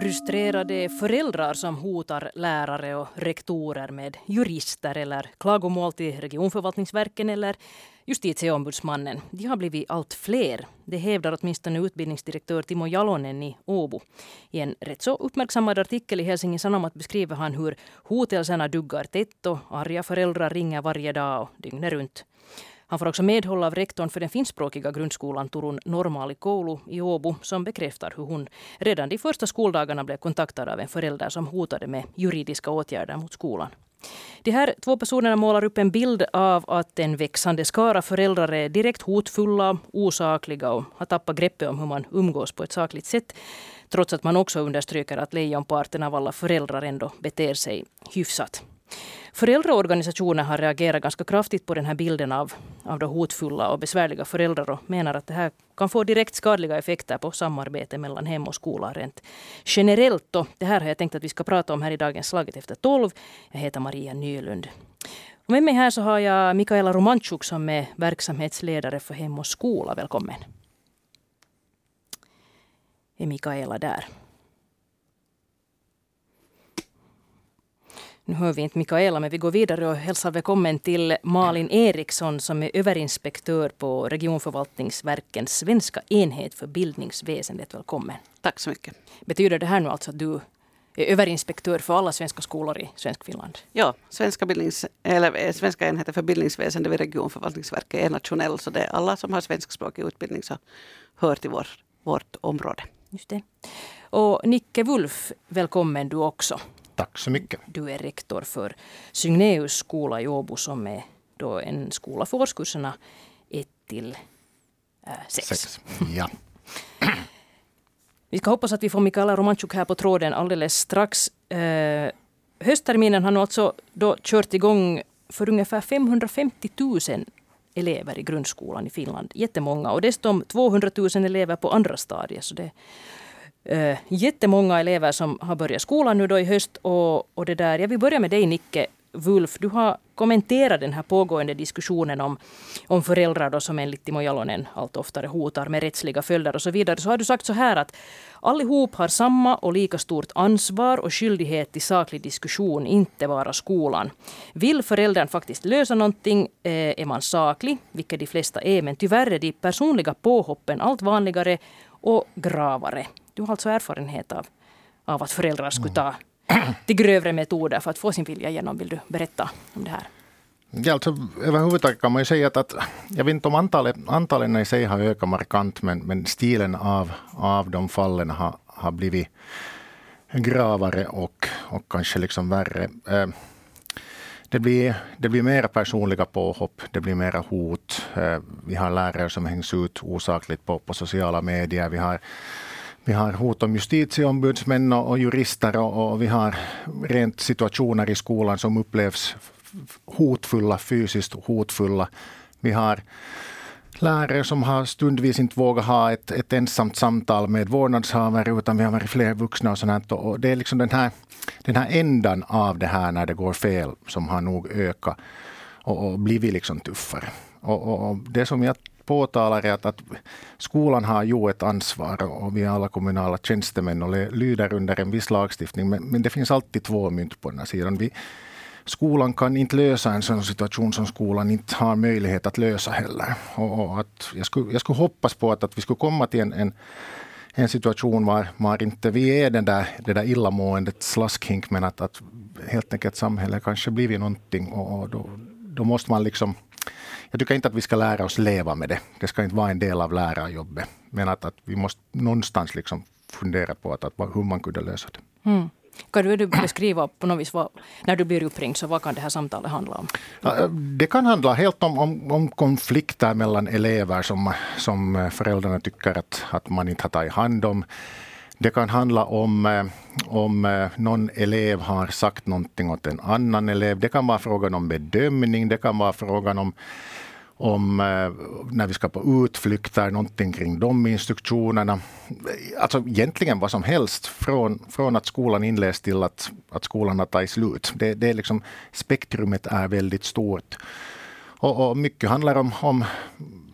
Frustrerade föräldrar som hotar lärare och rektorer med jurister eller klagomål till regionförvaltningsverken eller justitieombudsmannen. De har blivit allt fler. Det hävdar åtminstone utbildningsdirektör Timo Jalonen i Åbo. I en rätt så uppmärksammad artikel i Helsingin Sanomat beskriver han hur hotelserna duggar tätt och arga föräldrar ringer varje dag och dygnet runt. Han får också medhåll av rektorn för den finskspråkiga grundskolan Turun Normaali Koulu i Åbo som bekräftar hur hon redan de första skoldagarna blev kontaktad av en förälder som hotade med juridiska åtgärder mot skolan. De här två personerna målar upp en bild av att en växande skara föräldrar är direkt hotfulla, osakliga och har tappat greppet om hur man umgås på ett sakligt sätt. Trots att man också understryker att lejonparten av alla föräldrar ändå beter sig hyfsat. Föräldraorganisationer har reagerat ganska kraftigt på den här bilden av, av då hotfulla och besvärliga föräldrar och menar att det här kan få direkt skadliga effekter på samarbete mellan hem och skola rent generellt. Då. Det här har jag tänkt att vi ska prata om här i dagens Slaget efter tolv. Jag heter Maria Nylund. Och med mig här så har jag Mikaela Romanchuk som är verksamhetsledare för Hem och skola. Välkommen. Är Mikaela där? Nu hör vi inte Mikaela, men vi går vidare och hälsar välkommen till Malin Eriksson som är överinspektör på regionförvaltningsverkens svenska enhet för bildningsväsendet. Välkommen. Tack så mycket. Betyder det här nu alltså att du är överinspektör för alla svenska skolor i svensk Finland? Ja, svenska, bildnings, eller eh, svenska enheten för bildningsväsende vid regionförvaltningsverket är nationell, så det är alla som har svenskspråkig utbildning som hör till vår, vårt område. Just det. Och Nicke Wulf, välkommen du också. Tack så mycket. Du är rektor för Signeus skola i Åbo som är då en skola för årskurserna 1 till 6. Äh, ja. Vi ska hoppas att vi får Mikaela Romanchuk här på tråden alldeles strax. Eh, höstterminen har nu alltså då kört igång för ungefär 550 000 elever i grundskolan i Finland. Jättemånga. Och dessutom 200 000 elever på andra stadier. Så det eh, jättemånga elever som har börjat skolan nu då i höst. Och, och det där, jag vill börja med dig Nicke Wulf. Du har kommenterat den här pågående diskussionen om, om föräldrar då som enligt Timo Jalonen allt oftare hotar med rättsliga följder och så vidare. Så har du sagt så här att allihop har samma och lika stort ansvar och skyldighet till saklig diskussion, inte bara skolan. Vill föräldern faktiskt lösa någonting eh, är man saklig, vilket de flesta är, men tyvärr är de personliga påhoppen allt vanligare och gravare. Du har alltså erfarenhet av, av att föräldrar skulle ta till grövre metoder för att få sin vilja igenom. Vill du berätta om det här? Ja, alltså, överhuvudtaget kan man ju säga att, att jag vet inte om antalet, antalen i sig har ökat markant, men, men stilen av, av de fallen har, har blivit gravare och, och kanske liksom värre. Eh, det blir, det blir mera personliga påhopp, det blir mera hot. Eh, vi har lärare som hängs ut osakligt på, på sociala medier. Vi har vi har hot om justitieombudsmän och, jurister och, och vi har rent situationer i skolan som upplevs hotfulla, fysiskt hotfulla. Vi har lärare som har stundvis inte vågat ha ett, ett ensamt samtal med vårdnadshavare utan vi har varit fler vuxna och sånt. Och det är liksom den här, den här ändan av det här när det går fel som har nog ökat och, och blivit liksom tuffare. Och, och, och det som jag påtalar är att, att skolan har ju ett ansvar och vi är alla kommunala tjänstemän och lyder under en viss lagstiftning. Men, men det finns alltid två mynt på den här sidan. Vi, skolan kan inte lösa en sån situation som skolan inte har möjlighet att lösa heller. Och, och att jag, skulle, jag skulle hoppas på att, att vi skulle komma till en, en en situation var, var inte vi är den där, det där illamåendet slaskhink, men att, att helt enkelt samhället kanske blivit någonting och, och då, då måste man liksom jag tycker inte att vi ska lära oss leva med det. Det ska inte vara en del av lärarjobbet. Men att, att vi måste någonstans liksom fundera på att, att, hur man kunde lösa det. Mm. Kan du beskriva på något vis, vad, när du blir uppringd, så vad kan det här samtalet handla om? Det kan handla helt om, om, om konflikter mellan elever som, som föräldrarna tycker att, att man inte har tagit hand om. Det kan handla om, eh, om eh, någon elev har sagt någonting åt en annan elev. Det kan vara frågan om bedömning, det kan vara frågan om om eh, när vi ska på utflykter, någonting kring de instruktionerna. Alltså egentligen vad som helst från, från att skolan inleds till att, att skolan har tagit slut. Det, det är liksom, spektrumet är väldigt stort. Och, och mycket handlar om, om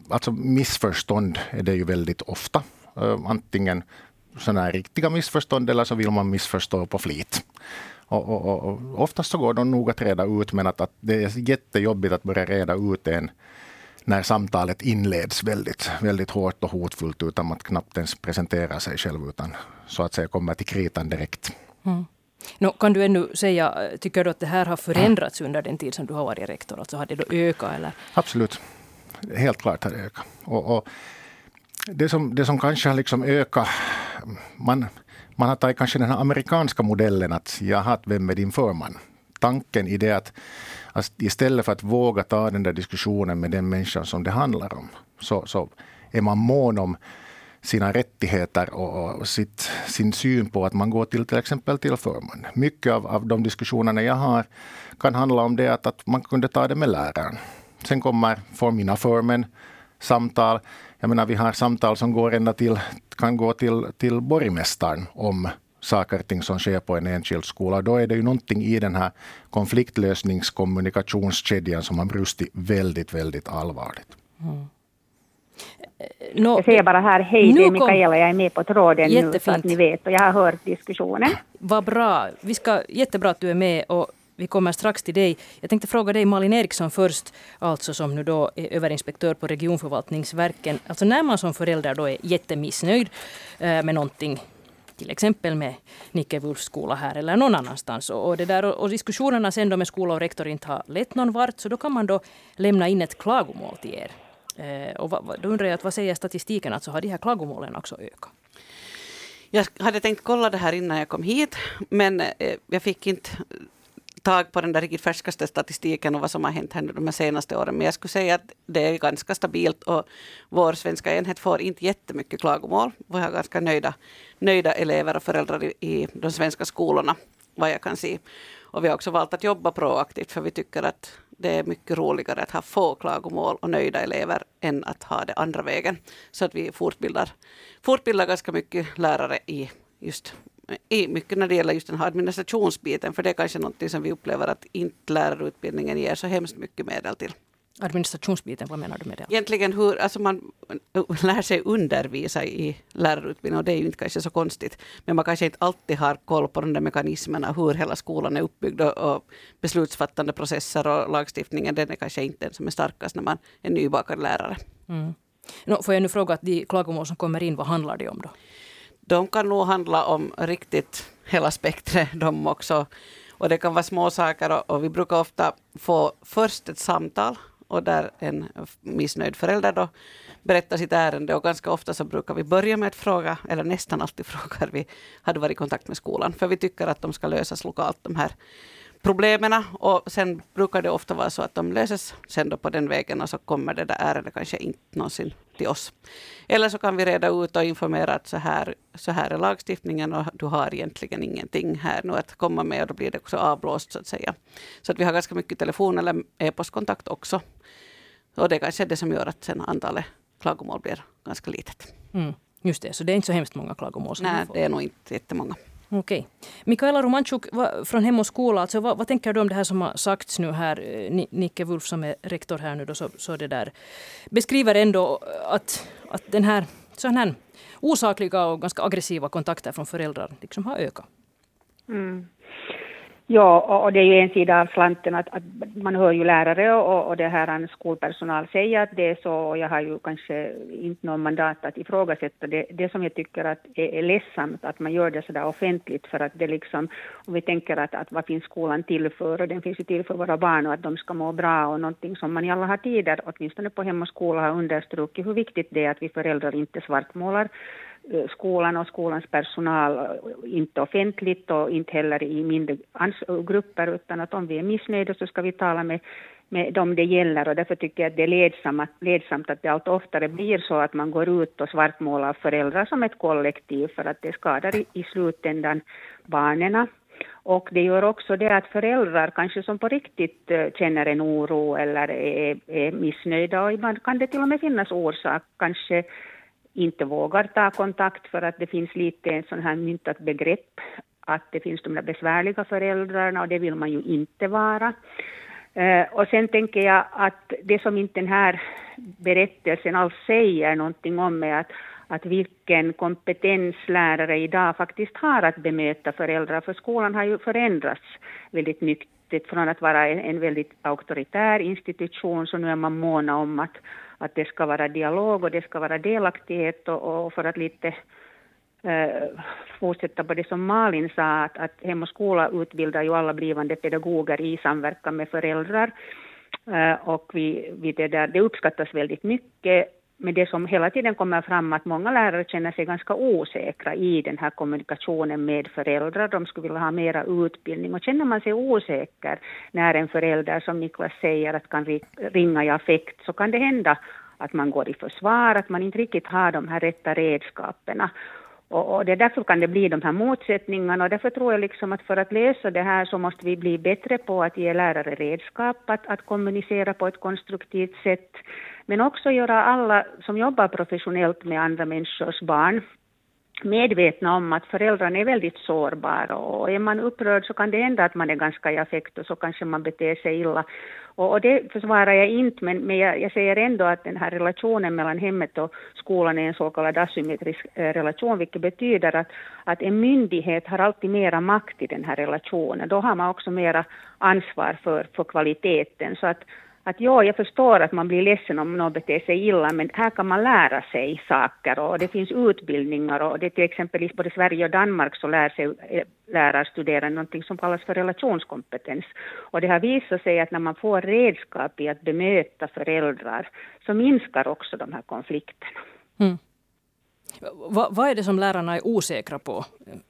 alltså missförstånd är det ju väldigt ofta. Antingen sådana här riktiga missförstånd eller så vill man missförstå på flit. Och, och, och, oftast så går de nog att reda ut, men att, att det är jättejobbigt att börja reda ut en när samtalet inleds väldigt, väldigt hårt och hotfullt utan att knappt ens presentera sig själv utan så att säga kommer till kritan direkt. Mm. No, kan du ännu säga, tycker du att det här har förändrats under den tid som du har varit rektor? Alltså har det då ökat? Eller? Absolut. Helt klart har det ökat. Och, och det, som, det som kanske har liksom ökat, man, man har tagit kanske den här amerikanska modellen att jaha, vem är din förman? Tanken i det att, att istället för att våga ta den där diskussionen med den människan som det handlar om, så, så är man mån om sina rättigheter och, och sitt, sin syn på att man går till till exempel till förman. Mycket av, av de diskussionerna jag har kan handla om det att, att man kunde ta det med läraren. Sen kommer för mina förmän samtal. Jag menar, vi har samtal som går ända till, kan gå till, till borgmästaren om saker och ting som sker på en enskild skola. Då är det ju någonting i den här konfliktlösningskommunikationskedjan som har brustit väldigt, väldigt allvarligt. Mm. No, jag säger bara här, hej det är Mikaela, jag är med på tråden jättefint. nu så att ni vet och jag har hört diskussionen. Vad bra, vi ska, jättebra att du är med och vi kommer strax till dig. Jag tänkte fråga dig Malin Eriksson först, alltså som nu då är överinspektör på regionförvaltningsverken. Alltså när man som förälder då är jättemissnöjd eh, med någonting till exempel med Nicke Wulfs skola här eller någon annanstans. Och, det där, och diskussionerna sen då med skola och rektor inte har lett någon vart, så då kan man då lämna in ett klagomål till er. Eh, och då undrar jag, vad säger statistiken? Alltså har de här klagomålen också ökat? Jag hade tänkt kolla det här innan jag kom hit, men eh, jag fick inte tag på den där riktigt färskaste statistiken och vad som har hänt här de senaste åren. Men jag skulle säga att det är ganska stabilt och vår svenska enhet får inte jättemycket klagomål. Vi har ganska nöjda, nöjda elever och föräldrar i, i de svenska skolorna, vad jag kan se. Och vi har också valt att jobba proaktivt för vi tycker att det är mycket roligare att ha få klagomål och nöjda elever än att ha det andra vägen. Så att vi fortbildar, fortbildar ganska mycket lärare i just i mycket när det gäller just den här administrationsbiten, för det är kanske något som vi upplever att inte lärarutbildningen ger så hemskt mycket medel till. Administrationsbiten, vad menar du med det? Egentligen hur, alltså man lär sig undervisa i lärarutbildningen och det är ju inte kanske så konstigt. Men man kanske inte alltid har koll på de där mekanismerna, hur hela skolan är uppbyggd och beslutsfattande processer och lagstiftningen, den är kanske inte den som är starkast när man är nybakad lärare. Mm. No, får jag nu fråga, att de klagomål som kommer in, vad handlar det om då? De kan nog handla om riktigt hela spektret de också. Och det kan vara små saker och, och vi brukar ofta få först ett samtal och där en missnöjd förälder då berättar sitt ärende och ganska ofta så brukar vi börja med att fråga, eller nästan alltid frågar vi, har du varit i kontakt med skolan? För vi tycker att de ska lösas lokalt, de här problemen. Och sen brukar det ofta vara så att de löses sen då på den vägen och så kommer det där ärendet kanske inte någonsin till oss. Eller så kan vi reda ut och informera att så här, så här är lagstiftningen och du har egentligen ingenting här nu att komma med och då blir det också avblåst så att säga. Så att vi har ganska mycket telefon eller e-postkontakt också. Och det är kanske det som gör att sen antalet klagomål blir ganska litet. Mm, just det, så det är inte så hemskt många klagomål? Nej, det är nog inte jättemånga. Okej. Okay. Mikaela Romanchuk från Hem och skola, alltså, vad, vad, tänker du om det här som har sagts nu här? Eh, Nicke Wulf som är rektor här nu då, så, så det där beskriver ändå att, att den här, så här osakliga och ganska aggressiva kontakter från föräldrar liksom har ökat. Mm. Ja, och det är ju en sida av slanten att, att man hör ju lärare och, och det här skolpersonal säga att det är så och jag har ju kanske inte någon mandat att ifrågasätta det. Det som jag tycker att är, är ledsamt att man gör det så där offentligt för att det liksom, om vi tänker att, att vad finns skolan till för och den finns ju till för våra barn och att de ska må bra och någonting som man i alla har tider, åtminstone på Hem och skola har understrukit hur viktigt det är att vi föräldrar inte svartmålar Eh, skolan och skolans personal, eh, inte offentligt och inte heller i mindre eh, grupper, utan att om vi är missnöjda så ska vi tala med, med dem det gäller. Och därför tycker jag att det är ledsamt, ledsamt att det allt oftare blir så att man går ut och svartmålar föräldrar som ett kollektiv för att det skadar i, i slutändan barnen. Och det gör också det att föräldrar kanske som på riktigt känner en oro eller är, är missnöjda. Och ibland kan det till och med finnas orsak, kanske inte vågar ta kontakt för att det finns lite en sån här myntat begrepp att det finns de där besvärliga föräldrarna och det vill man ju inte vara. Eh, och sen tänker jag att det som inte den här berättelsen alls säger någonting om är att, att vilken kompetens lärare idag faktiskt har att bemöta föräldrar, för skolan har ju förändrats väldigt mycket från att vara en, en väldigt auktoritär institution, så nu är man måna om att, att det ska vara dialog och det ska vara delaktighet och, och för att lite eh, fortsätta på det som Malin sa, att, att Hem och skola utbildar ju alla blivande pedagoger i samverkan med föräldrar. Eh, och vi, vi det, där, det uppskattas väldigt mycket. Men det som hela tiden kommer fram att många lärare känner sig ganska osäkra i den här kommunikationen med föräldrar. De skulle vilja ha mera utbildning. Och känner man sig osäker när en förälder, som Niklas säger, att kan ringa i affekt, så kan det hända att man går i försvar, att man inte riktigt har de här rätta redskapen. Och, och det är därför kan det bli de här motsättningarna och därför tror jag liksom att för att lösa det här så måste vi bli bättre på att ge lärare redskap att, att kommunicera på ett konstruktivt sätt. Men också göra alla som jobbar professionellt med andra människors barn medvetna om att föräldrarna är väldigt sårbara och är man upprörd så kan det hända att man är ganska i affekt och så kanske man beter sig illa. Och, och det försvarar jag inte men, men jag, jag, säger ändå att den här relationen mellan hemmet och skolan är en så kallad asymmetrisk eh, relation vilket betyder att, att en myndighet har alltid mera makt i den här relationen. Då har man också mera ansvar för, för kvaliteten. Så att, att ja, jag förstår att man blir ledsen om någon beter sig illa, men här kan man lära sig saker och det finns utbildningar och det till exempel i både Sverige och Danmark så lär sig eh, lärarstuderande någonting som kallas för relationskompetens. Och det har visat sig att när man får redskap i att bemöta föräldrar så minskar också de här konflikterna. Mm. Va, vad är det som lärarna är osäkra på?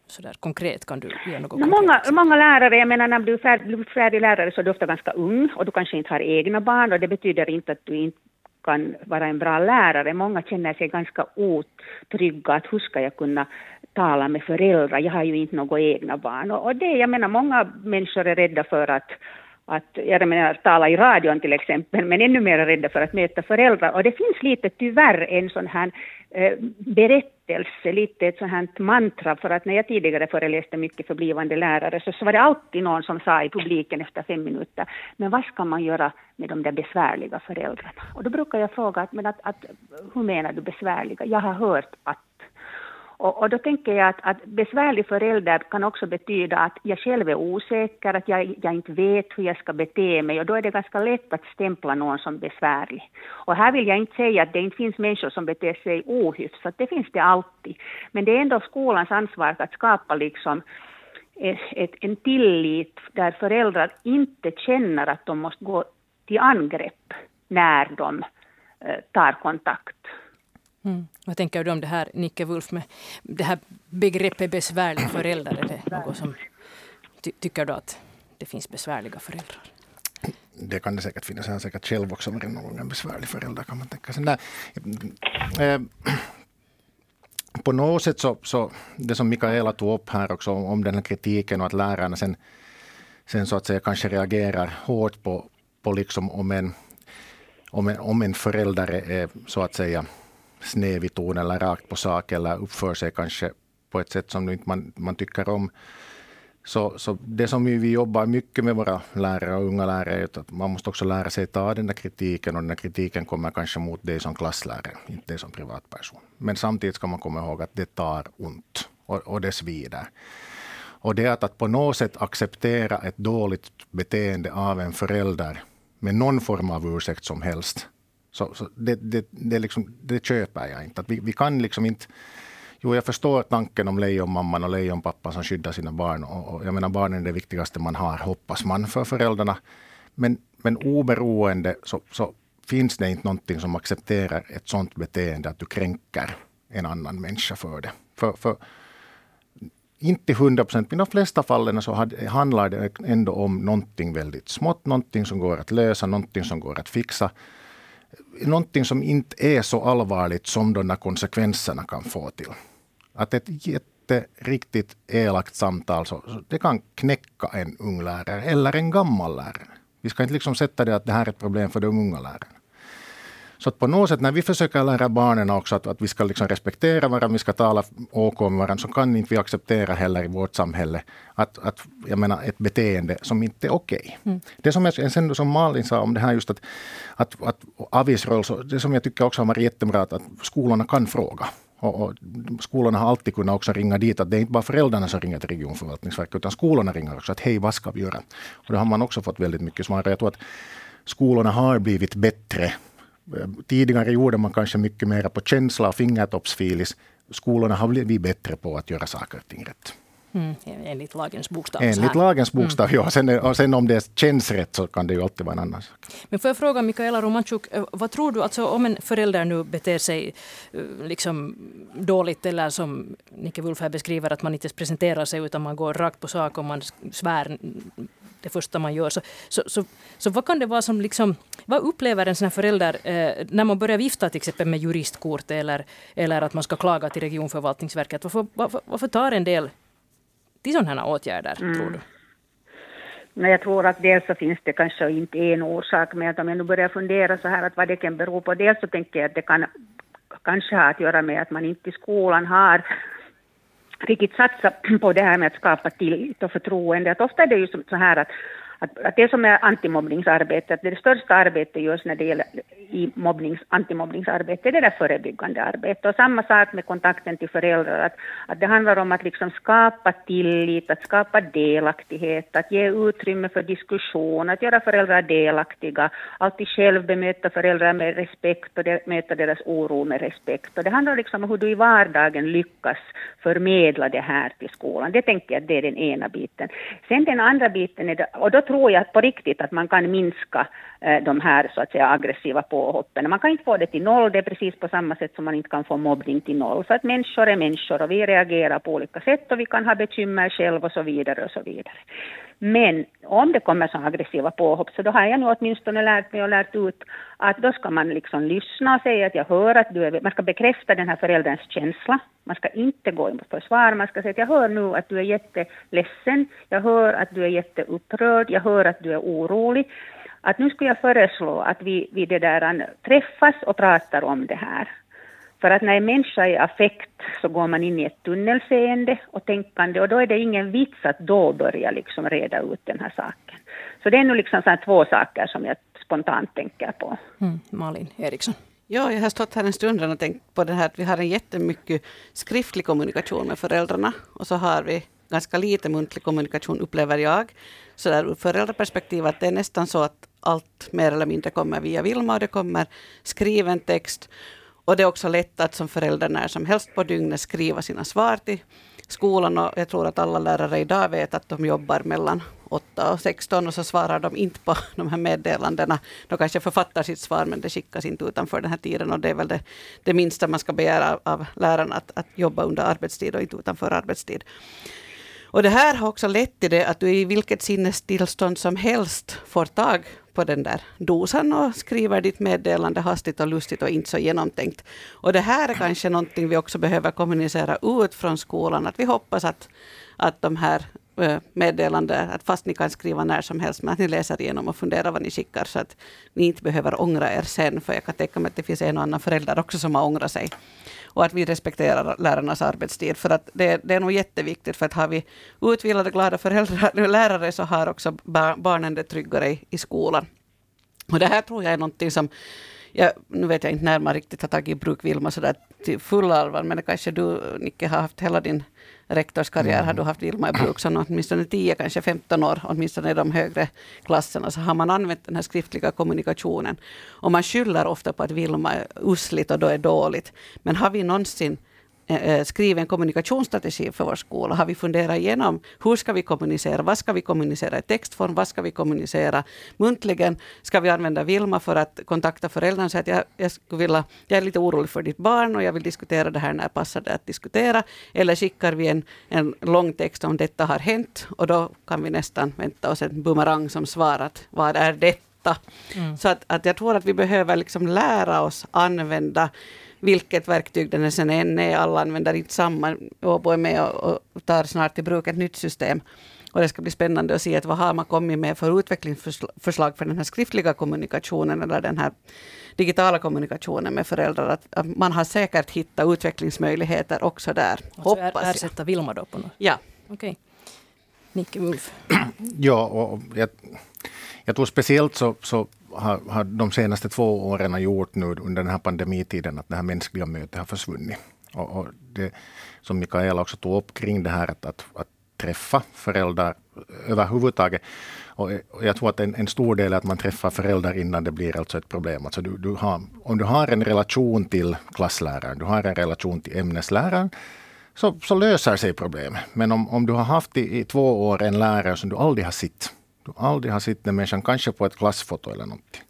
Så där konkret kan du ge något no, många, många lärare, jag menar när du är färdig, färdig lärare så är du ofta ganska ung och du kanske inte har egna barn och det betyder inte att du inte kan vara en bra lärare. Många känner sig ganska otrygga, att hur ska jag kunna tala med föräldrar, jag har ju inte några egna barn. Och, och det, jag menar många människor är rädda för att att, jag menar tala i radion till exempel, men ännu mer rädda för att möta föräldrar. Och det finns lite tyvärr en sån här eh, berättelse, lite ett sånt här mantra, för att när jag tidigare föreläste mycket för blivande lärare så, så var det alltid någon som sa i publiken efter fem minuter, men vad ska man göra med de där besvärliga föräldrarna? Och då brukar jag fråga, men att, att, hur menar du besvärliga? Jag har hört att och, och, då tänker jag att, att besvärlig förälder kan också betyda att jag själv är osäker, att jag, jag inte vet hur jag ska bete mig och då är det ganska lätt att stämpla någon som besvärlig. Och här vill jag inte säga att det inte finns människor som beter sig ohyfsat, det finns det alltid. Men det är ändå skolans ansvar att skapa liksom eh, ett, en tillit där föräldrar inte känner att de måste gå till angrepp när de eh, tar kontakt. Mm. Vad tänker du om det här, Nicke Wulf, med det här begreppet besvärlig förälder? Är det något som ty tycker du att det finns besvärliga föräldrar? Det kan det säkert finnas. Jag har säkert själv också varit någon gång en besvärlig förälder kan man tänka sig. Där, eh, på något sätt så, så, det som Mikaela tog upp här också om, om den här kritiken och att lärarna sen, sen så att säga kanske reagerar hårt på, på liksom om en, om en, om en förälder är så att säga snäv i ton eller rakt på sak eller uppför sig kanske på ett sätt som man, man tycker om. Så, så det som vi, jobbar mycket med våra lärare och unga lärare är att man måste också lära sig ta den där kritiken och den där kritiken kommer kanske mot dig som klasslärare, inte dig som privatperson. Men samtidigt ska man komma ihåg att det tar ont och, och det svider. Och det att, att på något sätt acceptera ett dåligt beteende av en förälder med någon form av ursäkt som helst så, så det, det, det, liksom, det köper jag inte. Att vi, vi kan liksom inte... Jo, jag förstår tanken om lejonmamman och lejonpappan som skyddar sina barn. Och, och jag menar, barnen är det viktigaste man har, hoppas man, för föräldrarna. Men, men oberoende så, så finns det inte någonting som accepterar ett sådant beteende, att du kränker en annan människa för det. För, för inte hundra procent, men i de flesta fallen så handlar det ändå om någonting väldigt smått, någonting som går att lösa, någonting som går att fixa någonting som inte är så allvarligt som de där konsekvenserna kan få till. Att ett jätteriktigt elakt samtal, så, så det kan knäcka en ung lärare eller en gammal lärare. Vi ska inte liksom sätta det att det här är ett problem för de unga lärarna. Så att på något sätt när vi försöker lära barnen också att, att vi ska liksom respektera varandra, vi ska tala OK med varandra, så kan inte vi acceptera heller i vårt samhälle att, att jag menar, ett beteende som inte är okej. Okay. Mm. Det som, jag, sen, som Malin sa om det här just att, att, att Avis roll, så det som jag tycker också har varit jättebra, att, att skolorna kan fråga. Och, och, skolorna har alltid kunnat också ringa dit, att det är inte bara föräldrarna som ringer till regionförvaltningsverket, utan skolorna ringer också att hej, vad ska vi göra? Och då har man också fått väldigt mycket svar. Jag tror att skolorna har blivit bättre. Tidigare gjorde man kanske mycket mer på känsla och fingertoppsfilis. Skolorna har blivit bättre på att göra saker och ting rätt. Mm, enligt lagens bokstav. Enligt lagens mm. bokstav, mm. ja. Sen, och sen om det känns rätt så kan det ju alltid vara en annan sak. Men får jag fråga Mikaela Romanchuk, eh, vad tror du, alltså om en förälder nu beter sig eh, liksom dåligt eller som Nicke Wulf här beskriver att man inte presenterar sig utan man går rakt på sak och man svär det första man gör. Så, så, så, så vad kan det vara som liksom, vad upplever en sån här förälder eh, när man börjar vifta till exempel med juristkort eller, eller att man ska klaga till regionförvaltningsverket? Varför, varför, varför tar en del till sådana här åtgärder, mm. tror du? Men jag tror att dels så finns det kanske inte en orsak, men att om jag nu börjar fundera så här att vad det kan bero på, dels så tänker jag att det kan kanske ha att göra med att man inte i skolan har riktigt satsa på det här med att skapa tillit och förtroende. Att ofta är det ju så här att att, att det som är antimobbningsarbete, att det största arbetet görs när det gäller i mobbnings, antimobbningsarbete, det är det förebyggande arbetet. Och samma sak med kontakten till föräldrar, att, att det handlar om att liksom skapa tillit, att skapa delaktighet, att ge utrymme för diskussion, att göra föräldrar delaktiga, alltid själv bemöta föräldrar med respekt och de, möta deras oro med respekt. Och det handlar liksom om hur du i vardagen lyckas förmedla det här till skolan. Det tänker jag det är den ena biten. Sen den andra biten är det, och då tror jag på riktigt att man kan minska Eh, de här så att säga aggressiva påhoppen. Man kan inte få det till noll, det är precis på samma sätt som man inte kan få mobbning till noll. Så att människor är människor och vi reagerar på olika sätt och vi kan ha bekymmer själv och så vidare och så vidare. Men om det kommer så aggressiva påhopp så då har jag nu åtminstone lärt mig och lärt ut att då ska man liksom lyssna och säga att jag hör att du är, man ska bekräfta den här förälderns känsla. Man ska inte gå emot försvar, man ska säga att jag hör nu att du är jätteledsen, jag hör att du är jätteupprörd, jag hör att du är orolig. Att nu skulle jag föreslå att vi, vi det där, träffas och pratar om det här. För att när en människa är affekt så går man in i ett tunnelseende och tänkande och då är det ingen vits att då börja liksom reda ut den här saken. Så det är nu liksom så två saker som jag spontant tänker på. Mm, Malin Eriksson. Ja, jag har stått här en stund och tänkt på det här att vi har en jättemycket skriftlig kommunikation med föräldrarna och så har vi ganska lite muntlig kommunikation upplever jag. Så där ur föräldraperspektiv att det är nästan så att allt mer eller mindre kommer via Vilma och det kommer skriven text. Och det är också lätt att som förälder när som helst på dygnet skriva sina svar till skolan och jag tror att alla lärare idag vet att de jobbar mellan 8 och 16 och så svarar de inte på de här meddelandena. De kanske författar sitt svar men det skickas inte utanför den här tiden och det är väl det, det minsta man ska begära av lärarna att, att jobba under arbetstid och inte utanför arbetstid. Och det här har också lett till det att du i vilket sinnestillstånd som helst får tag på den där dosan och skriver ditt meddelande hastigt och lustigt och inte så genomtänkt. Och det här är kanske någonting vi också behöver kommunicera ut från skolan, att vi hoppas att, att de här Eh, meddelande, att fast ni kan skriva när som helst, men att ni läser igenom och funderar vad ni skickar, så att ni inte behöver ångra er sen, för jag kan tänka mig att det finns en och annan förälder också som har ångrat sig och att vi respekterar lärarnas arbetstid. För att det, det är nog jätteviktigt, för att har vi utvilade, glada föräldrar, lärare så har också barnen det tryggare i, i skolan. Och det här tror jag är någonting som jag, nu vet jag inte när man riktigt har tagit i bruk Vilma sådär till fullarvar, men det kanske du Nicke har haft hela din rektorskarriär mm. har du haft Vilma i bruk, så åtminstone 10, kanske 15 år, åtminstone i de högre klasserna, så har man använt den här skriftliga kommunikationen. Och man skyller ofta på att Vilma är usligt och då är dåligt. Men har vi någonsin Eh, eh, skrivit en kommunikationsstrategi för vår skola. Har vi funderat igenom hur ska vi kommunicera, vad ska vi kommunicera i textform, vad ska vi kommunicera muntligen, ska vi använda Vilma för att kontakta föräldrarna? Så att jag, jag, skulle vilja, jag är lite orolig för ditt barn och jag vill diskutera det här när passar det att diskutera, eller skickar vi en, en lång text om detta har hänt? Och då kan vi nästan vänta oss en bumerang som svarar vad är detta? Mm. Så att, att jag tror att vi behöver liksom lära oss använda vilket verktyg den sen än är. Alla använder inte samma. Åbo är med och, och tar snart i bruk ett nytt system. Och det ska bli spännande att se att vad har man kommit med för utvecklingsförslag för den här skriftliga kommunikationen eller den här digitala kommunikationen med föräldrar. Att, att man har säkert hittat utvecklingsmöjligheter också där. Alltså hoppas jag. Ersätta Vilma då på något? Ja. Okej. Okay. Nicke Wulf. ja, och jag, jag tror speciellt så, så har, har de senaste två åren gjort nu under den här pandemitiden att det här mänskliga mötet har försvunnit. Och, och det som Mikaela också tog upp kring det här att, att, att träffa föräldrar överhuvudtaget. Och jag tror att en, en, stor del är att man träffar föräldrar innan det blir alltså ett problem. Alltså du, du har, om du har en relation till klassläraren, du har en relation till ämnesläraren, så, så löser sig problemet. Men om, om du har haft i, i två år en lärare som du aldrig har sett, du aldrig har sett den människan, kanske på ett klassfoto eller någonting.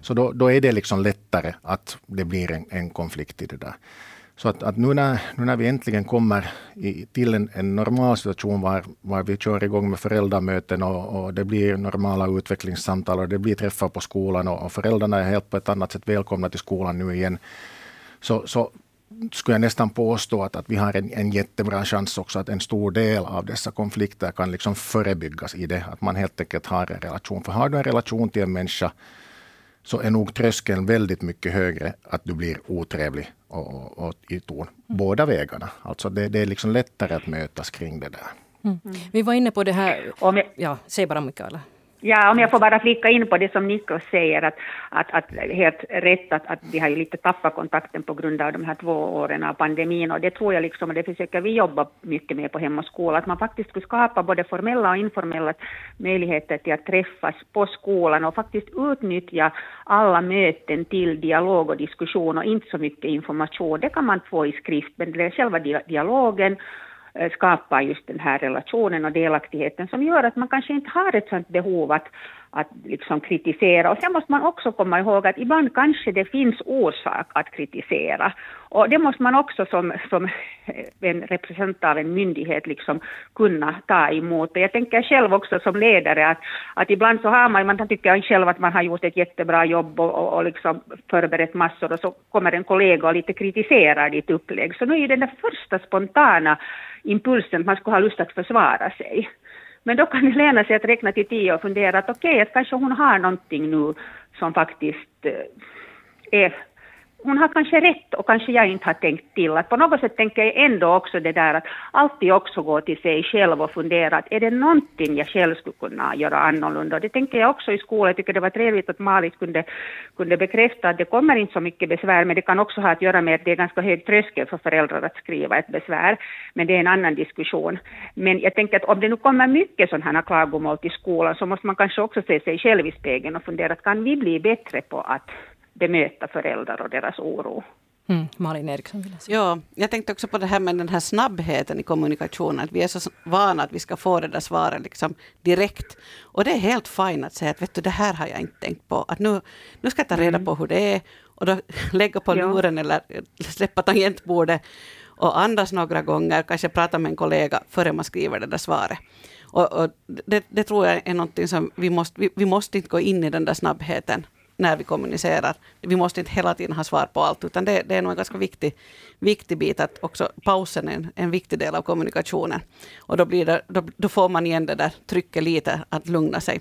Så då, då är det liksom lättare att det blir en, en konflikt i det där. Så att, att nu, när, nu när vi äntligen kommer i, till en, en normal situation var, var vi kör igång med föräldramöten och, och det blir normala utvecklingssamtal och det blir träffar på skolan och, och föräldrarna är helt på ett annat sätt välkomna till skolan nu igen. Så, så skulle jag nästan påstå att, att vi har en, en jättebra chans också att en stor del av dessa konflikter kan liksom förebyggas i det. Att man helt enkelt har en relation. För har du en relation till en människa så är nog tröskeln väldigt mycket högre att du blir otrevlig och, och, och i ton. Båda vägarna. Alltså det, det, är liksom lättare att mötas kring det där. Mm. Vi var inne på det här... Ja, säg bara Mikaela. Ja, om jag får bara flika in på det som Niklas säger, att, att, att helt rätt att, att vi har ju lite tappat kontakten på grund av de här två åren av pandemin och det tror jag liksom, och det försöker vi jobba mycket med på Hem och skola, att man faktiskt skulle skapa både formella och informella möjligheter till att träffas på skolan och faktiskt utnyttja alla möten till dialog och diskussion och inte så mycket information. Det kan man få i skrift, men det är själva dialogen Eh, skapar just den här relationen och delaktigheten som gör att man kanske inte har ett sådant behov att, att liksom kritisera. Och sen måste man också komma ihåg att ibland kanske det finns orsak att kritisera. Och det måste man också som, som en representant av en myndighet liksom kunna ta emot. Och jag tänker själv också som ledare att, att ibland så har man, man tycker själv att man har gjort ett jättebra jobb och, och, och liksom förberett massor och så kommer en kollega och lite kritiserar ditt upplägg. Så nu är den där första spontana impulsen att man skulle ha lust att försvara sig. Men då kan det löna sig att räkna till tio och fundera att okej, okay, att kanske hon har någonting nu som faktiskt eh, är hon har kanske rätt och kanske jag inte har tänkt till. Att på något sätt tänker jag ändå också det där att alltid också gå till sig själv och fundera att är det någonting jag själv skulle kunna göra annorlunda? Och det tänker jag också i skolan. Jag tycker det var trevligt att Marit kunde, kunde bekräfta att det kommer inte så mycket besvär, men det kan också ha att göra med att det är ganska hög tröskel för föräldrar att skriva ett besvär. Men det är en annan diskussion. Men jag tänker att om det nu kommer mycket sådana här klagomål till skolan så måste man kanske också se sig själv i spegeln och fundera att kan vi bli bättre på att bemöta föräldrar och deras oro. Mm, Malin Eriksson vill jag säga. Ja, jag tänkte också på det här med den här snabbheten i kommunikationen. Att vi är så vana att vi ska få det där svaret liksom direkt. Och det är helt fint att säga att vet du, det här har jag inte tänkt på. Att nu, nu ska jag ta reda mm. på hur det är. Och då lägga på luren ja. eller släppa tangentbordet och andas några gånger, kanske prata med en kollega före man skriver det där svaret. Och, och det, det, tror jag är någonting som vi måste, vi, vi måste inte gå in i den där snabbheten när vi kommunicerar. Vi måste inte hela tiden ha svar på allt, utan det, det är nog en ganska viktig, viktig bit att också pausen är en, en viktig del av kommunikationen. Och då, blir det, då, då får man igen det där trycket lite att lugna sig.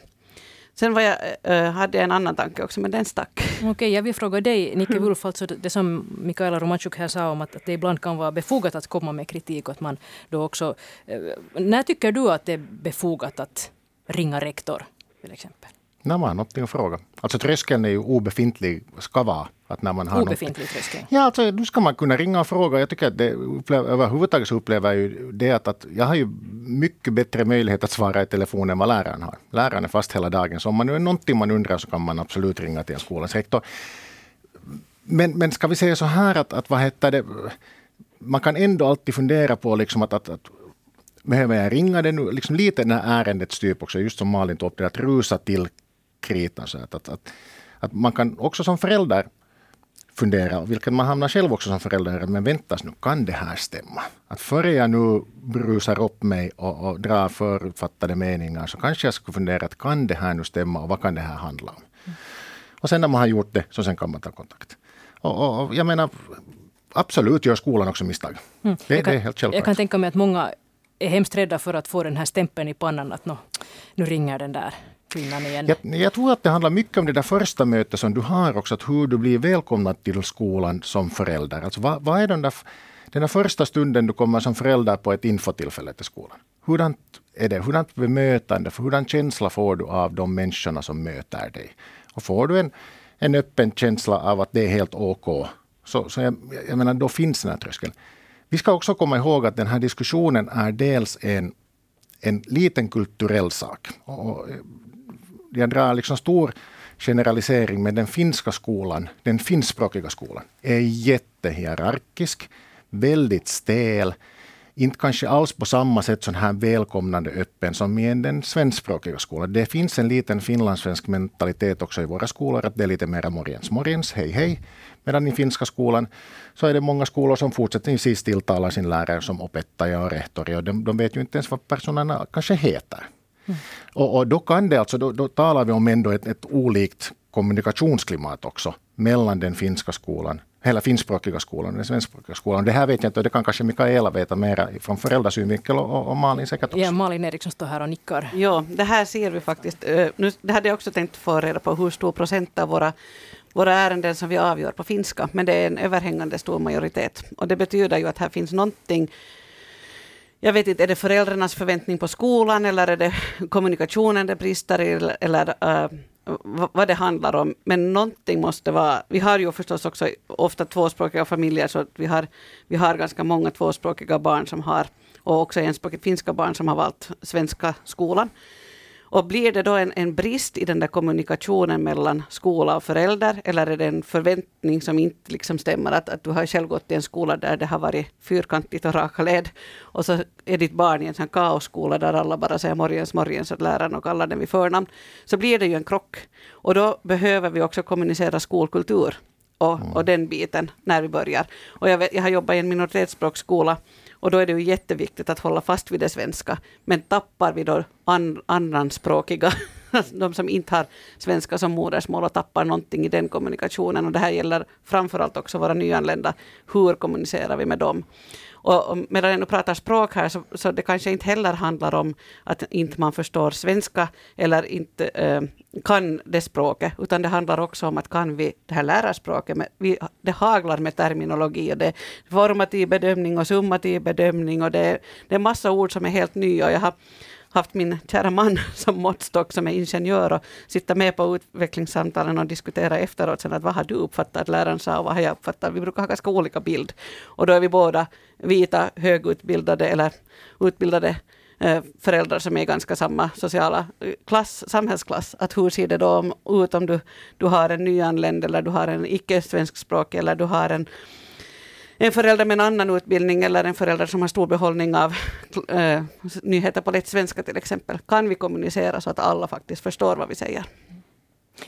Sen var jag, äh, hade jag en annan tanke också, men den stack. Okej, okay, jag vill fråga dig, Nicke Wulf, alltså det som Mikaela Romanchuk här sa om att, att det ibland kan vara befogat att komma med kritik och att man då också... Äh, när tycker du att det är befogat att ringa rektor, till exempel? När man har fråga. Alltså tröskeln är ju obefintlig, ska vara. Att när man har obefintlig tröskel? Ja, alltså, nu ska man kunna ringa och fråga. Jag tycker att det, överhuvudtaget så upplever jag ju det att, att jag har ju mycket bättre möjlighet att svara i telefon än vad läraren har. Läraren är fast hela dagen, så om man nu är någonting man undrar så kan man absolut ringa till skolans rektor. Men, men ska vi säga så här att, att vad heter det, man kan ändå alltid fundera på liksom att, att, att behöver jag ringa det nu? Liksom lite den här ärendets typ också, just som Malin tog upp det, att rusa till kritan. Så att, att, att, att, man kan också som förälder fundera, vilket man hamnar själv också som förälder, men väntas nu, kan det här stämma? Att före jag nu brusar upp mig och, och drar förutfattade meningar så kanske jag skulle fundera, att kan det här nu stämma och vad kan det här handla om? Mm. Och sen när man har gjort det, så sen kan man ta kontakt. Och, och, och jag menar, absolut gör skolan också misstag. Mm. Det, kan, det, är helt självklart. Jag kan tänka mig att många är hemskt rädda för att få den här stämpeln i pannan att no, nu ringer den där kvinnan igen. Jag, jag, tror att det handlar mycket om det där första mötet som du har också, att hur du blir välkomnad till skolan som förälder. Alltså vad, vad är den där, den där första stunden du kommer som förälder på ett infotillfälle till skolan? Hurdant är det? Hurdant bemötande, hurdan känsla får du av de människorna som möter dig? Och får du en, en öppen känsla av att det är helt OK, så, så jag, jag menar, då finns den här tröskeln. Vi ska också komma ihåg att den här diskussionen är dels en, en liten kulturell sak. Och jag drar liksom stor generalisering, men den finska skolan, den finskspråkiga skolan, är jättehierarkisk, väldigt stel, inte kanske alls på samma sätt sån här välkomnande öppen som i den svenskspråkiga skolan. Det finns en liten finlandssvensk mentalitet också i våra skolor, att det är lite mer morgens, morgens, hej hej. Medan i finska skolan så är det många skolor som fortsättningsvis tilltalar sin lärare som opettaja och rektor. och de, de vet ju inte ens vad personerna kanske heter. Mm. Och, och, då kan det alltså, då, då talar vi om ändå ett, ett olikt kommunikationsklimat också mellan den finska skolan hela finskspråkiga skolan och den svenskspråkiga skolan. Det här vet jag inte och det kan kanske Mikaela veta mera från föräldrasynvinkel och, och Malin säkert också. Ja, Malin Eriksson står här och nickar. Ja, det här ser vi faktiskt. Eh, nu, det hade jag också tänkt få reda på hur stor procent av våra våra ärenden som vi avgör på finska, men det är en överhängande stor majoritet. Och det betyder ju att här finns någonting jag vet inte, är det föräldrarnas förväntning på skolan eller är det kommunikationen det brister i eller uh, vad det handlar om. Men någonting måste vara, vi har ju förstås också ofta tvåspråkiga familjer så vi har, vi har ganska många tvåspråkiga barn som har och också enspråkigt finska barn som har valt svenska skolan. Och blir det då en, en brist i den där kommunikationen mellan skola och förälder, eller är det en förväntning som inte liksom stämmer, att, att du har själv gått i en skola där det har varit fyrkantigt och raka led, och så är ditt barn i en sån kaosskola där alla bara säger morgens, morgens åt läraren och kallar den vid förnamn, så blir det ju en krock. Och då behöver vi också kommunicera skolkultur och, och den biten när vi börjar. Och jag, vet, jag har jobbat i en minoritetsspråksskola och då är det ju jätteviktigt att hålla fast vid det svenska. Men tappar vi då an, andraspråkiga, de som inte har svenska som modersmål och tappar någonting i den kommunikationen. Och det här gäller framförallt också våra nyanlända. Hur kommunicerar vi med dem? Och, medan jag nu pratar språk här så, så det kanske inte heller handlar om att inte man förstår svenska eller inte eh, kan det språket, utan det handlar också om att kan vi det här lärarspråket. Men vi, det haglar med terminologi och det är formativ bedömning och summativ bedömning och det, det är massa ord som är helt nya. Och jag har haft min kära man som måttstock som är ingenjör och sitta med på utvecklingssamtalen och diskutera efteråt sen att vad har du uppfattat att läraren sa och vad har jag uppfattat. Vi brukar ha ganska olika bild. Och då är vi båda vita, högutbildade eller utbildade Eh, föräldrar som är i ganska samma sociala eh, klass, samhällsklass. Att hur ser det då ut om du, du har en nyanländ eller du har en icke svenskspråkig eller du har en en förälder med en annan utbildning eller en förälder som har stor behållning av äh, nyheter på lätt svenska till exempel. Kan vi kommunicera så att alla faktiskt förstår vad vi säger?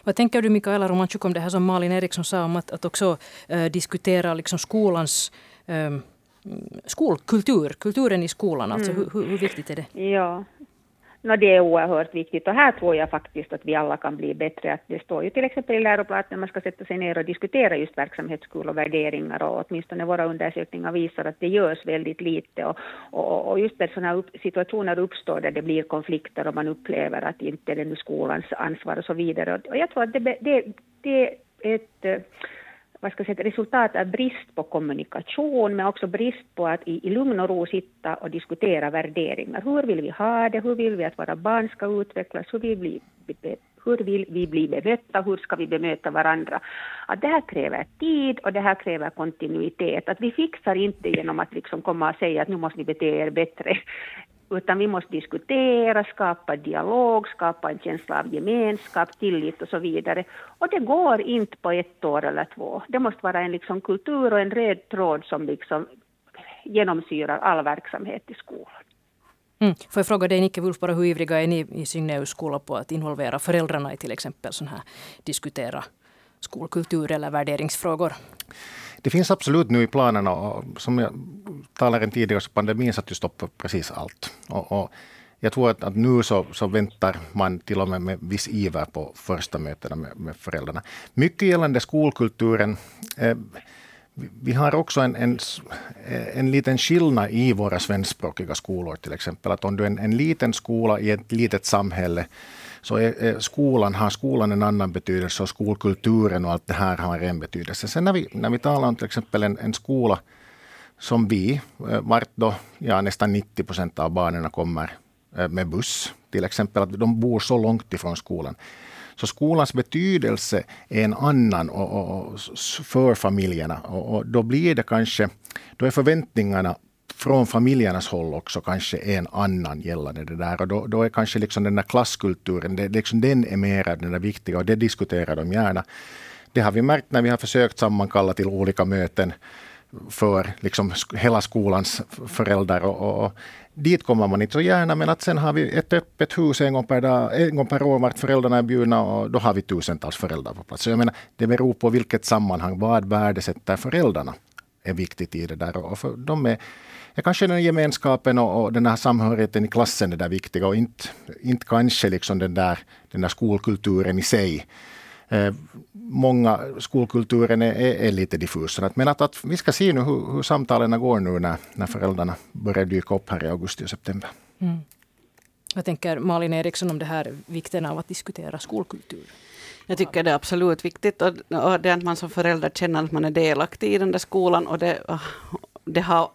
Vad tänker du Mikaela Romanchuk om det här som Malin Eriksson sa om att, att också äh, diskutera liksom skolans äh, skolkultur, kulturen i skolan, alltså mm. hur, hur, viktigt är det? Ja, No, det är oerhört viktigt och här tror jag faktiskt att vi alla kan bli bättre. Att det står ju till exempel i läroplanen att man ska sätta sig ner och diskutera just verksamhetsskul och värderingar och åtminstone våra undersökningar visar att det görs väldigt lite och, och, och just när sådana upp, situationer uppstår där det blir konflikter och man upplever att inte det är skolans ansvar och så vidare. Och jag tror att det, det, det är ett vad ska jag säga, resultat av brist på kommunikation, men också brist på att i, i lugn och ro sitta och diskutera värderingar. Hur vill vi ha det? Hur vill vi att våra barn ska utvecklas? Hur vill vi, hur vill vi bli bemötta? Hur ska vi bemöta varandra? Att det här kräver tid och det här kräver kontinuitet. Att vi fixar inte genom att liksom komma och säga att nu måste ni bete er bättre utan vi måste diskutera, skapa dialog, skapa en känsla av gemenskap, tillit och så vidare. Och det går inte på ett år eller två. Det måste vara en liksom kultur och en röd tråd som liksom genomsyrar all verksamhet i skolan. Mm. Får jag fråga dig Nicke Wulf, hur ivriga är ni i Signeus skola på att involvera föräldrarna i till exempel sån här diskutera skolkultur eller värderingsfrågor? Det finns absolut nu i planerna, och som jag talade om tidigare, så pandemin satte ju stopp för precis allt. Och, och jag tror att, att nu så, så, väntar man till och med med viss iver på första mötena med, med föräldrarna. Mycket gällande skolkulturen. Eh, vi har också en, en, en liten skillnad i våra svenskspråkiga skolor till exempel. Att om du är en, en liten skola i ett litet samhälle så är, är skolan, har skolan en annan betydelse och skolkulturen och allt det här har en betydelse. Sen när vi, när vi talar om till exempel en, en skola som vi, eh, vart då ja, nästan 90 procent av barnen kommer eh, med buss, till exempel att de bor så långt ifrån skolan. Så skolans betydelse är en annan och, och, och för familjerna. Och, och, då blir det kanske, då är förväntningarna från familjernas håll också kanske en annan gällande det där. Och då, då är kanske liksom den där klasskulturen, det, liksom den är mera den där viktiga och det diskuterar de gärna. Det har vi märkt när vi har försökt sammankalla till olika möten för liksom hela skolans föräldrar. Och, och, dit kommer man inte så gärna, men att sen har vi ett öppet hus en gång per, dag, en gång per år vart föräldrarna är bjudna och då har vi tusentals föräldrar på plats. Så jag menar, det beror på vilket sammanhang, vad värdesätter föräldrarna är viktigt i det där. Och för de är, är kanske den gemenskapen och, och den här samhörigheten i klassen är där viktiga och inte, inte kanske liksom den där, den där skolkulturen i sig. Eh, många skolkulturen är, är, är lite diffus. Men att, att vi ska se nu hur, hur samtalen går nu när, när föräldrarna börjar dyka upp här i augusti och september. Mm. Vad tänker Malin Eriksson om det här vikten av att diskutera skolkultur? Jag tycker det är absolut viktigt och, och det att man som förälder känner att man är delaktig i den där skolan och det, det har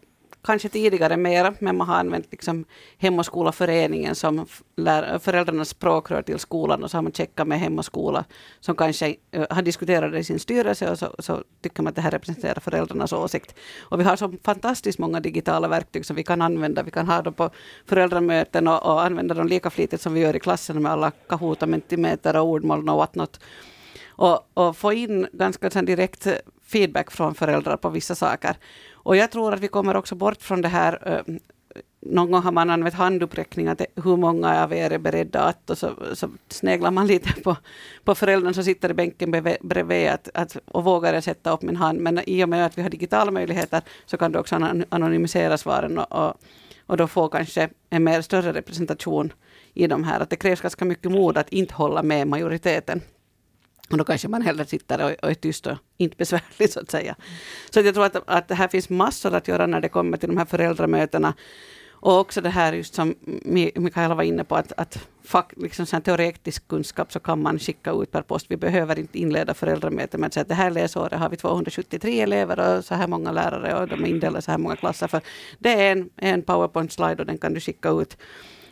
kanske tidigare mera, men man har använt liksom Hem och skola-föreningen som lär, föräldrarnas språkrör till skolan och så har man checkat med Hem och skola som kanske uh, har diskuterat det i sin styrelse och så, så, tycker man att det här representerar föräldrarnas åsikt. Och vi har så fantastiskt många digitala verktyg som vi kan använda. Vi kan ha dem på föräldramöten och, och använda dem lika flitigt som vi gör i klassen med alla Kahoot och Mentimeter och ordmoln och whatnot. Och, och få in ganska direkt feedback från föräldrar på vissa saker. Och jag tror att vi kommer också bort från det här eh, någon gång har man använt handuppräckning, att hur många av er är beredda att, och så, så sneglar man lite på, på föräldern som sitter i bänken bredvid att, att, och vågar sätta upp min hand. Men i och med att vi har digitala möjligheter så kan du också anonymisera svaren och, och, och då få kanske en mer större representation i de här. Att det krävs ganska mycket mod att inte hålla med majoriteten. Och då kanske man hellre sitter och, och är tyst och inte besvärlig så att säga. Så jag tror att, att det här finns massor att göra när det kommer till de här föräldramötena. Och också det här just som Mikaela var inne på, att, att fak, liksom sån teoretisk kunskap så kan man skicka ut per post. Vi behöver inte inleda föräldramöten med att säga att det här läsåret har vi 273 elever och så här många lärare och de är indelade så här många klasser. För det är en, en powerpoint-slide och den kan du skicka ut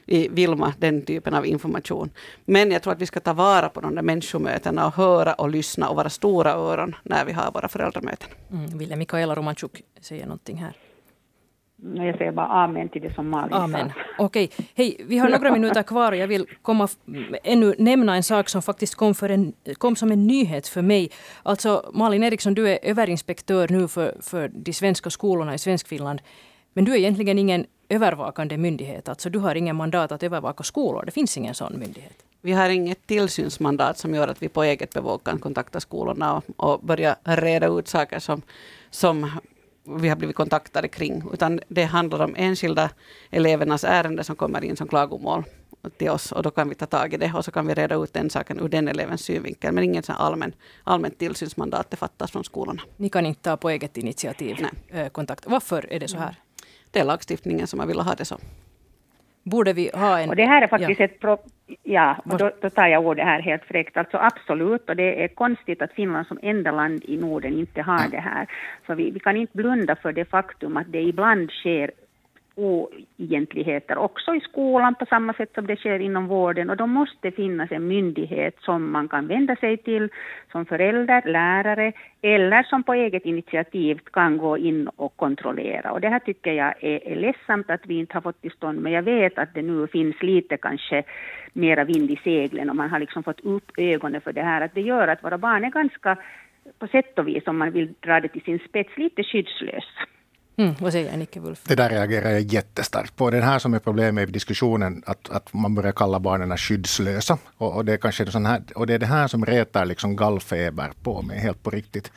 i Vilma, den typen av information. Men jag tror att vi ska ta vara på de där människomötena och höra och lyssna och vara stora öron när vi har våra föräldramöten. Mm. Ville Mikaela Romanchuk säga någonting här? Jag säger bara amen till det som Malin amen. sa. Okej, hej, vi har några minuter kvar och jag vill komma, ännu nämna en sak som faktiskt kom, för en, kom som en nyhet för mig. Alltså Malin Eriksson, du är överinspektör nu för, för de svenska skolorna i Svenskfinland. Men du är egentligen ingen övervakande myndighet. Alltså du har ingen mandat att övervaka skolor. Det finns ingen sån myndighet. Vi har inget tillsynsmandat som gör att vi på eget bevåg kan kontakta skolorna och, och börja reda ut saker som, som vi har blivit kontaktade kring. Utan det handlar om enskilda elevernas ärenden som kommer in som klagomål till oss och då kan vi ta tag i det och så kan vi reda ut den saken ur den elevens synvinkel. Men inget allmän, allmänt tillsynsmandat det fattas från skolorna. Ni kan inte ta på eget initiativ Nej. kontakt. Varför är det så här? Det är lagstiftningen som man vill ha det så. Borde vi ha en... Och det här är faktiskt ja. ett... Pro... Ja, och då, då tar jag ordet här helt fräckt. Alltså absolut, och det är konstigt att Finland som enda land i Norden inte har det här. Så vi, vi kan inte blunda för det faktum att det ibland sker oegentligheter också i skolan på samma sätt som det sker inom vården och då måste finnas en myndighet som man kan vända sig till som förälder, lärare eller som på eget initiativ kan gå in och kontrollera. Och det här tycker jag är, är ledsamt att vi inte har fått till stånd men jag vet att det nu finns lite kanske mera vind i seglen och man har liksom fått upp ögonen för det här att det gör att våra barn är ganska på sätt och vis om man vill dra det till sin spets lite skyddslösa. Mm, vad säger Nicke Wulf? Det där reagerar jag jättestarkt på. Det här som är problemet i diskussionen, att, att man börjar kalla barnen skyddslösa. Och, och, det är kanske sån här, och det är det här som retar liksom gallfeber på mig, helt på riktigt.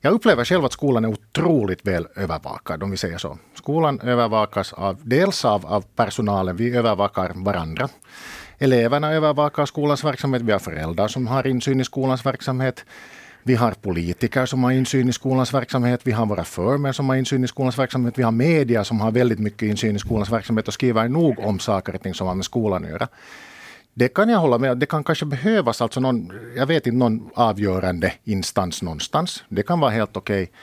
Jag upplever själv att skolan är otroligt väl övervakad, om vi säger så. Skolan övervakas av, dels av, av personalen, vi övervakar varandra. Eleverna övervakar skolans verksamhet, vi har föräldrar som har insyn i skolans verksamhet vi har politiker som har insyn i skolans verksamhet. Vi har våra förmän som har insyn i skolans verksamhet. Vi har media som har väldigt mycket insyn i skolans verksamhet och skriver nog om saker och ting som har med skolan att göra. Det kan jag hålla med om. Det kan kanske behövas alltså någon, jag vet inte, någon avgörande instans någonstans. Det kan vara helt okej. Okay.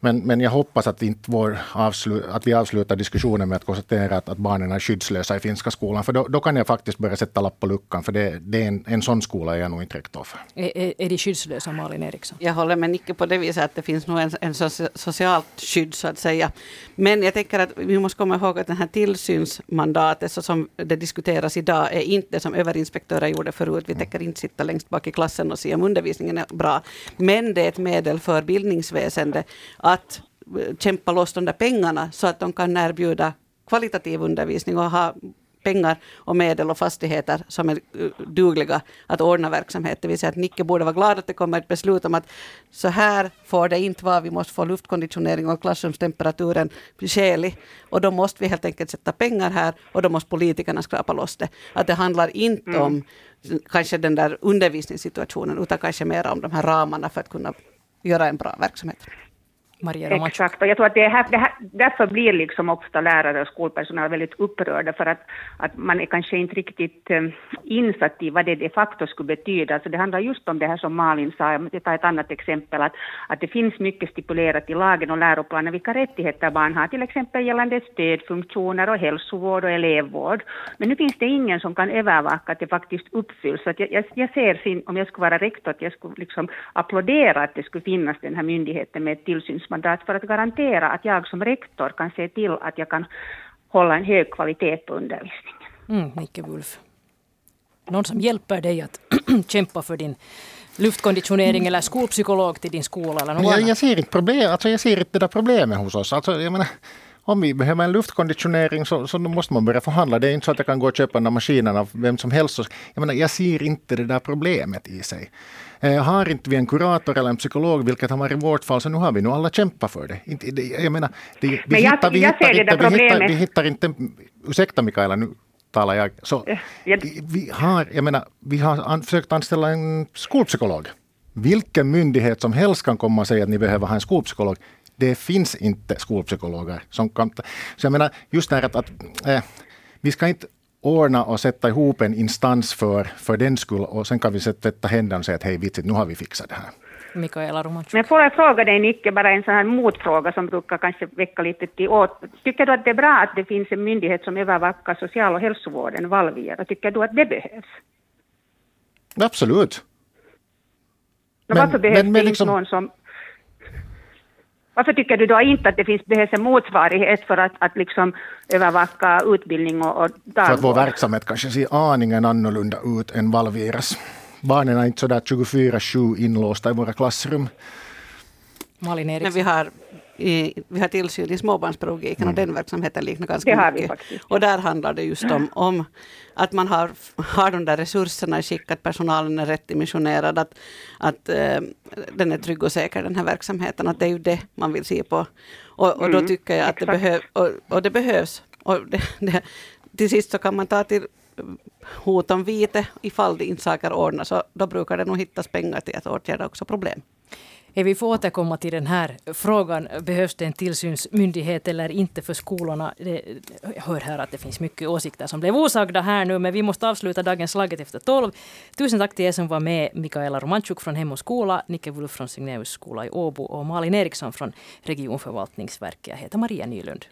Men, men jag hoppas att, inte vår avslu, att vi avslutar diskussionen med att konstatera att, att barnen är skyddslösa i finska skolan. För då, då kan jag faktiskt börja sätta lapp på luckan. För det, det är en, en sån skola är jag nog inte rektor för. Är, är, är de skyddslösa, Malin Eriksson? Jag håller med Nicke på det viset att det finns nog en, en socialt skydd så att säga. Men jag tänker att vi måste komma ihåg att det här tillsynsmandatet så som det diskuteras idag är inte det som överinspektörer gjorde förut. Vi tänker inte sitta längst bak i klassen och se om undervisningen är bra. Men det är ett medel för bildningsväsendet att kämpa loss de där pengarna så att de kan erbjuda kvalitativ undervisning och ha pengar och medel och fastigheter som är uh, dugliga att ordna verksamhet. Det vill säga att Nicke borde vara glad att det kommer ett beslut om att så här får det inte vara. Vi måste få luftkonditionering och klassrumstemperaturen skälig. Och då måste vi helt enkelt sätta pengar här och då måste politikerna skrapa loss det. Att det handlar inte mm. om kanske den där undervisningssituationen utan kanske mer om de här ramarna för att kunna göra en bra verksamhet. Maria Romanchuk. Exakt, och jag tror att det här, det här, därför blir liksom ofta lärare och skolpersonal väldigt upprörda, för att, att man är kanske inte riktigt um, insatt i vad det de facto skulle betyda. Alltså det handlar just om det här som Malin sa, jag tar ett annat exempel, att, att det finns mycket stipulerat i lagen och läroplanen vilka rättigheter barn har, till exempel gällande stödfunktioner och hälsovård och elevvård. Men nu finns det ingen som kan övervaka att det faktiskt uppfylls. Så att jag, jag, jag ser, sin, om jag skulle vara rektor, att jag skulle liksom applådera att det skulle finnas den här myndigheten med ett tillsyns mandat för att garantera att jag som rektor kan se till att jag kan hålla en hög kvalitet på undervisningen. Mm, Nicke Wulf. Någon som hjälper dig att kämpa för din luftkonditionering eller skolpsykolog till din skola? Eller något jag, jag, ser inte problem, alltså jag ser inte det där problemet hos oss. Alltså, jag menar, om vi behöver en luftkonditionering så, så måste man börja förhandla. Det är inte så att jag kan gå och köpa den maskinen av vem som helst. Jag, menar, jag ser inte det där problemet i sig. Eh, har inte vi en kurator eller en psykolog, vilket har varit vårt fall, så nu har vi nog alla kämpat för det. Jag menar, det, vi, Men jag, hittar, vi, jag hittar, inte, vi, hittar, vi hittar inte, ursäkta Mikaela, nu talar jag. Så, vi, har, jag menar, vi har försökt anställa en skolpsykolog. Vilken myndighet som helst kan komma och säga att ni behöver ha en skolpsykolog. Det finns inte skolpsykologer som kan... Så jag menar, just det här att, att äh, vi ska inte ordna och sätta ihop en instans för, för den skull och sen kan vi sätta händerna och säga att hej vitsigt, nu har vi fixat det här. Mikaela Romanchuk. Men får jag fråga dig Nicke, bara en sån här motfråga som brukar kanske väcka lite till åt. Tycker du att det är bra att det finns en myndighet som övervakar social och hälsovården, Valvira? Tycker du att det behövs? Absolut. Men, varför behövs men, men det liksom... inte någon som varför tycker du då inte att det finns, behövs en motsvarighet för att, att liksom övervaka utbildning och, och dagvård? För att vår verksamhet kanske ser aningen annorlunda ut än Valviras. Barnen är inte sådär 24-7 inlåsta i våra klassrum. Malin Eriksson. vi har i, vi har tillsyn i småbarnspedagogiken mm. och den verksamheten liknar ganska mycket. Och där handlar det just om, om att man har, har de där resurserna i skick, att personalen är rätt dimensionerad, att, att äh, den är trygg och säker den här verksamheten, att det är ju det man vill se på. Och, och då mm, tycker jag att det, behöv, och, och, det behövs. Och det, det, till sist så kan man ta till hot om vite ifall det inte saker ordnas, så då brukar det nog hittas pengar till att åtgärda också problem. Vi får återkomma till den här frågan. Behövs det en tillsynsmyndighet eller inte för skolorna? jag hör här att det finns mycket åsikter som blev osagda här nu, men vi måste avsluta dagens Slaget efter tolv. Tusen tack till er som var med. Mikaela Romanchuk från Hem och skola, Nicke Wulf från Signeus skola i Åbo och Malin Eriksson från regionförvaltningsverket. Jag heter Maria Nylund.